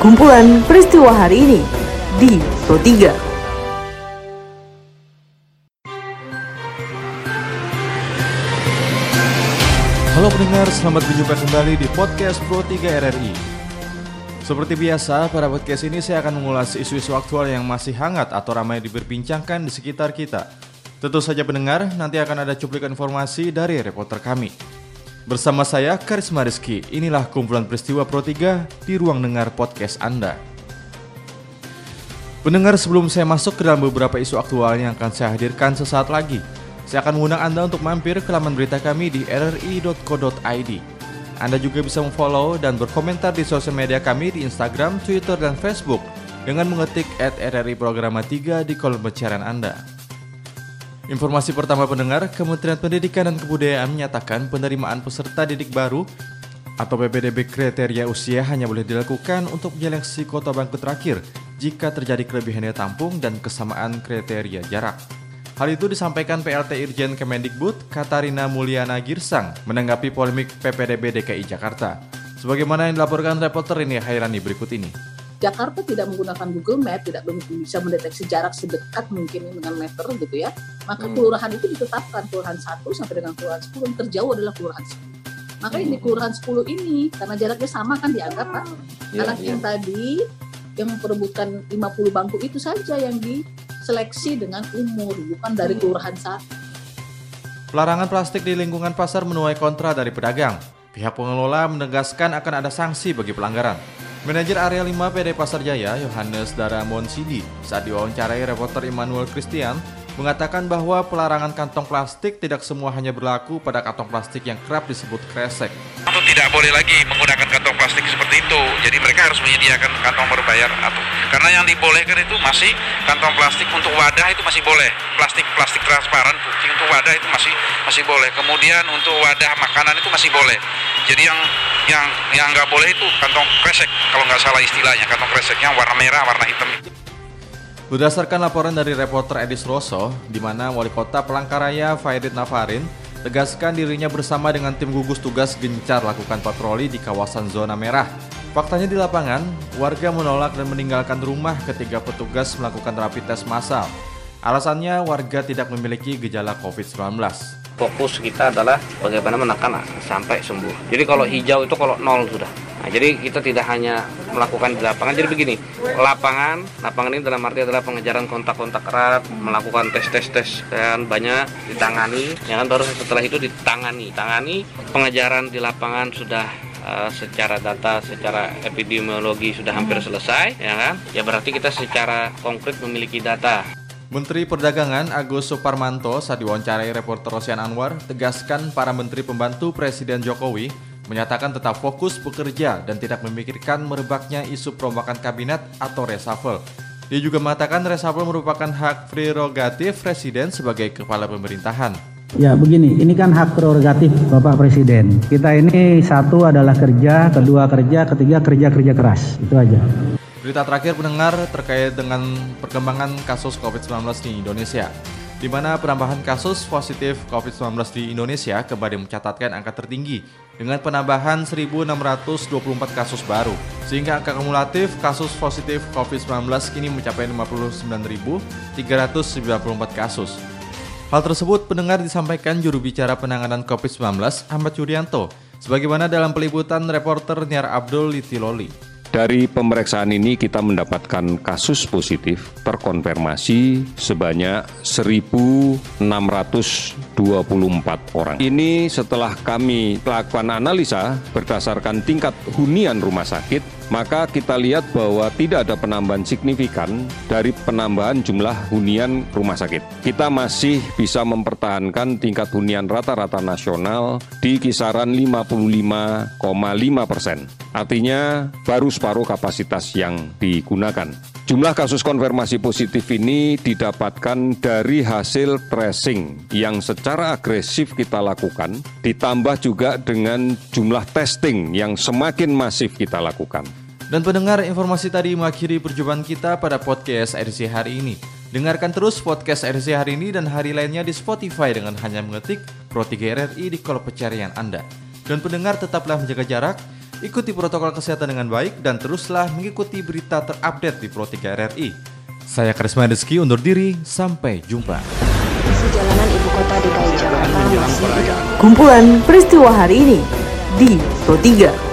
kumpulan peristiwa hari ini di Pro 3. Halo pendengar, selamat berjumpa kembali di podcast Pro 3 RRI. Seperti biasa, pada podcast ini saya akan mengulas isu-isu aktual yang masih hangat atau ramai diperbincangkan di sekitar kita. Tentu saja pendengar, nanti akan ada cuplikan informasi dari reporter kami. Bersama saya, Karisma Rizky, inilah kumpulan peristiwa Pro 3 di ruang dengar podcast Anda. Pendengar, sebelum saya masuk ke dalam beberapa isu aktual yang akan saya hadirkan sesaat lagi, saya akan mengundang Anda untuk mampir ke laman berita kami di rri.co.id. Anda juga bisa memfollow dan berkomentar di sosial media kami di Instagram, Twitter, dan Facebook dengan mengetik at Programa 3 di kolom pencarian Anda. Informasi pertama pendengar, Kementerian Pendidikan dan Kebudayaan menyatakan penerimaan peserta didik baru atau PPDB kriteria usia hanya boleh dilakukan untuk menyeleksi kota bangku terakhir jika terjadi kelebihan daya tampung dan kesamaan kriteria jarak. Hal itu disampaikan PLT Irjen Kemendikbud Katarina Mulyana Girsang menanggapi polemik PPDB DKI Jakarta. Sebagaimana yang dilaporkan reporter ini Hairani berikut ini. Jakarta tidak menggunakan Google Map, tidak bisa mendeteksi jarak sedekat mungkin dengan meter gitu ya. Maka hmm. kelurahan itu ditetapkan kelurahan 1 sampai dengan kelurahan 10 yang terjauh adalah kelurahan 10. Maka ini kelurahan 10 ini karena jaraknya sama kan dianggap Pak. Ya, Anak ya. yang tadi yang memperebutkan 50 bangku itu saja yang di seleksi dengan umur, bukan dari hmm. kelurahan satu. Pelarangan plastik di lingkungan pasar menuai kontra dari pedagang. Pihak pengelola menegaskan akan ada sanksi bagi pelanggaran. Manajer Area 5 PD Pasar Jaya, Yohanes Daramon Sidi, saat diwawancarai reporter Immanuel Christian, mengatakan bahwa pelarangan kantong plastik tidak semua hanya berlaku pada kantong plastik yang kerap disebut kresek. Atau tidak boleh lagi menggunakan kantong plastik seperti itu. Jadi mereka harus menyediakan kantong berbayar atau karena yang dibolehkan itu masih kantong plastik untuk wadah itu masih boleh. Plastik plastik transparan untuk wadah itu masih masih boleh. Kemudian untuk wadah makanan itu masih boleh. Jadi yang yang yang nggak boleh itu kantong kresek kalau nggak salah istilahnya kantong kreseknya warna merah warna hitam. Berdasarkan laporan dari reporter Edis Rosso, di mana Wali Kota Palangkaraya Faidit Nafarin tegaskan dirinya bersama dengan tim gugus tugas gencar lakukan patroli di kawasan zona merah. Faktanya di lapangan, warga menolak dan meninggalkan rumah ketika petugas melakukan rapid test massal. Alasannya warga tidak memiliki gejala COVID-19 fokus kita adalah bagaimana menekan sampai sembuh. Jadi kalau hijau itu kalau nol sudah. Nah, jadi kita tidak hanya melakukan di lapangan. Jadi begini, lapangan, lapangan ini dalam arti adalah pengejaran kontak-kontak erat, melakukan tes-tes-tes dan banyak ditangani. Ya kan baru setelah itu ditangani. Tangani pengejaran di lapangan sudah uh, secara data, secara epidemiologi sudah hampir selesai, ya kan? Ya berarti kita secara konkret memiliki data. Menteri Perdagangan Agus Suparmanto saat diwawancarai reporter Rosian Anwar tegaskan para menteri pembantu Presiden Jokowi menyatakan tetap fokus bekerja dan tidak memikirkan merebaknya isu perombakan kabinet atau reshuffle. Dia juga mengatakan reshuffle merupakan hak prerogatif Presiden sebagai kepala pemerintahan. Ya begini, ini kan hak prerogatif Bapak Presiden. Kita ini satu adalah kerja, kedua kerja, ketiga kerja-kerja keras. Itu aja. Berita terakhir pendengar terkait dengan perkembangan kasus COVID-19 di Indonesia, di mana penambahan kasus positif COVID-19 di Indonesia kembali mencatatkan angka tertinggi dengan penambahan 1.624 kasus baru, sehingga angka kumulatif kasus positif COVID-19 kini mencapai 59.394 kasus. Hal tersebut pendengar disampaikan juru bicara penanganan COVID-19 Ahmad Yuryanto, sebagaimana dalam peliputan reporter Niar Abdul Litiloli. Dari pemeriksaan ini kita mendapatkan kasus positif terkonfirmasi sebanyak 1.624 orang. Ini setelah kami lakukan analisa berdasarkan tingkat hunian rumah sakit maka kita lihat bahwa tidak ada penambahan signifikan dari penambahan jumlah hunian rumah sakit. Kita masih bisa mempertahankan tingkat hunian rata-rata nasional di kisaran 55,5 persen. Artinya baru separuh kapasitas yang digunakan. Jumlah kasus konfirmasi positif ini didapatkan dari hasil tracing yang secara agresif kita lakukan, ditambah juga dengan jumlah testing yang semakin masif kita lakukan. Dan pendengar informasi tadi mengakhiri perjumpaan kita pada podcast RC hari ini. Dengarkan terus podcast RC hari ini dan hari lainnya di Spotify dengan hanya mengetik Pro 3 RRI di kolom pencarian Anda. Dan pendengar tetaplah menjaga jarak, Ikuti protokol kesehatan dengan baik dan teruslah mengikuti berita terupdate di Pro 3 RRI. Saya Karisma Rizky undur diri, sampai jumpa. Jalanan ibu kota DKI Jakarta Kumpulan peristiwa hari ini di Pro 3.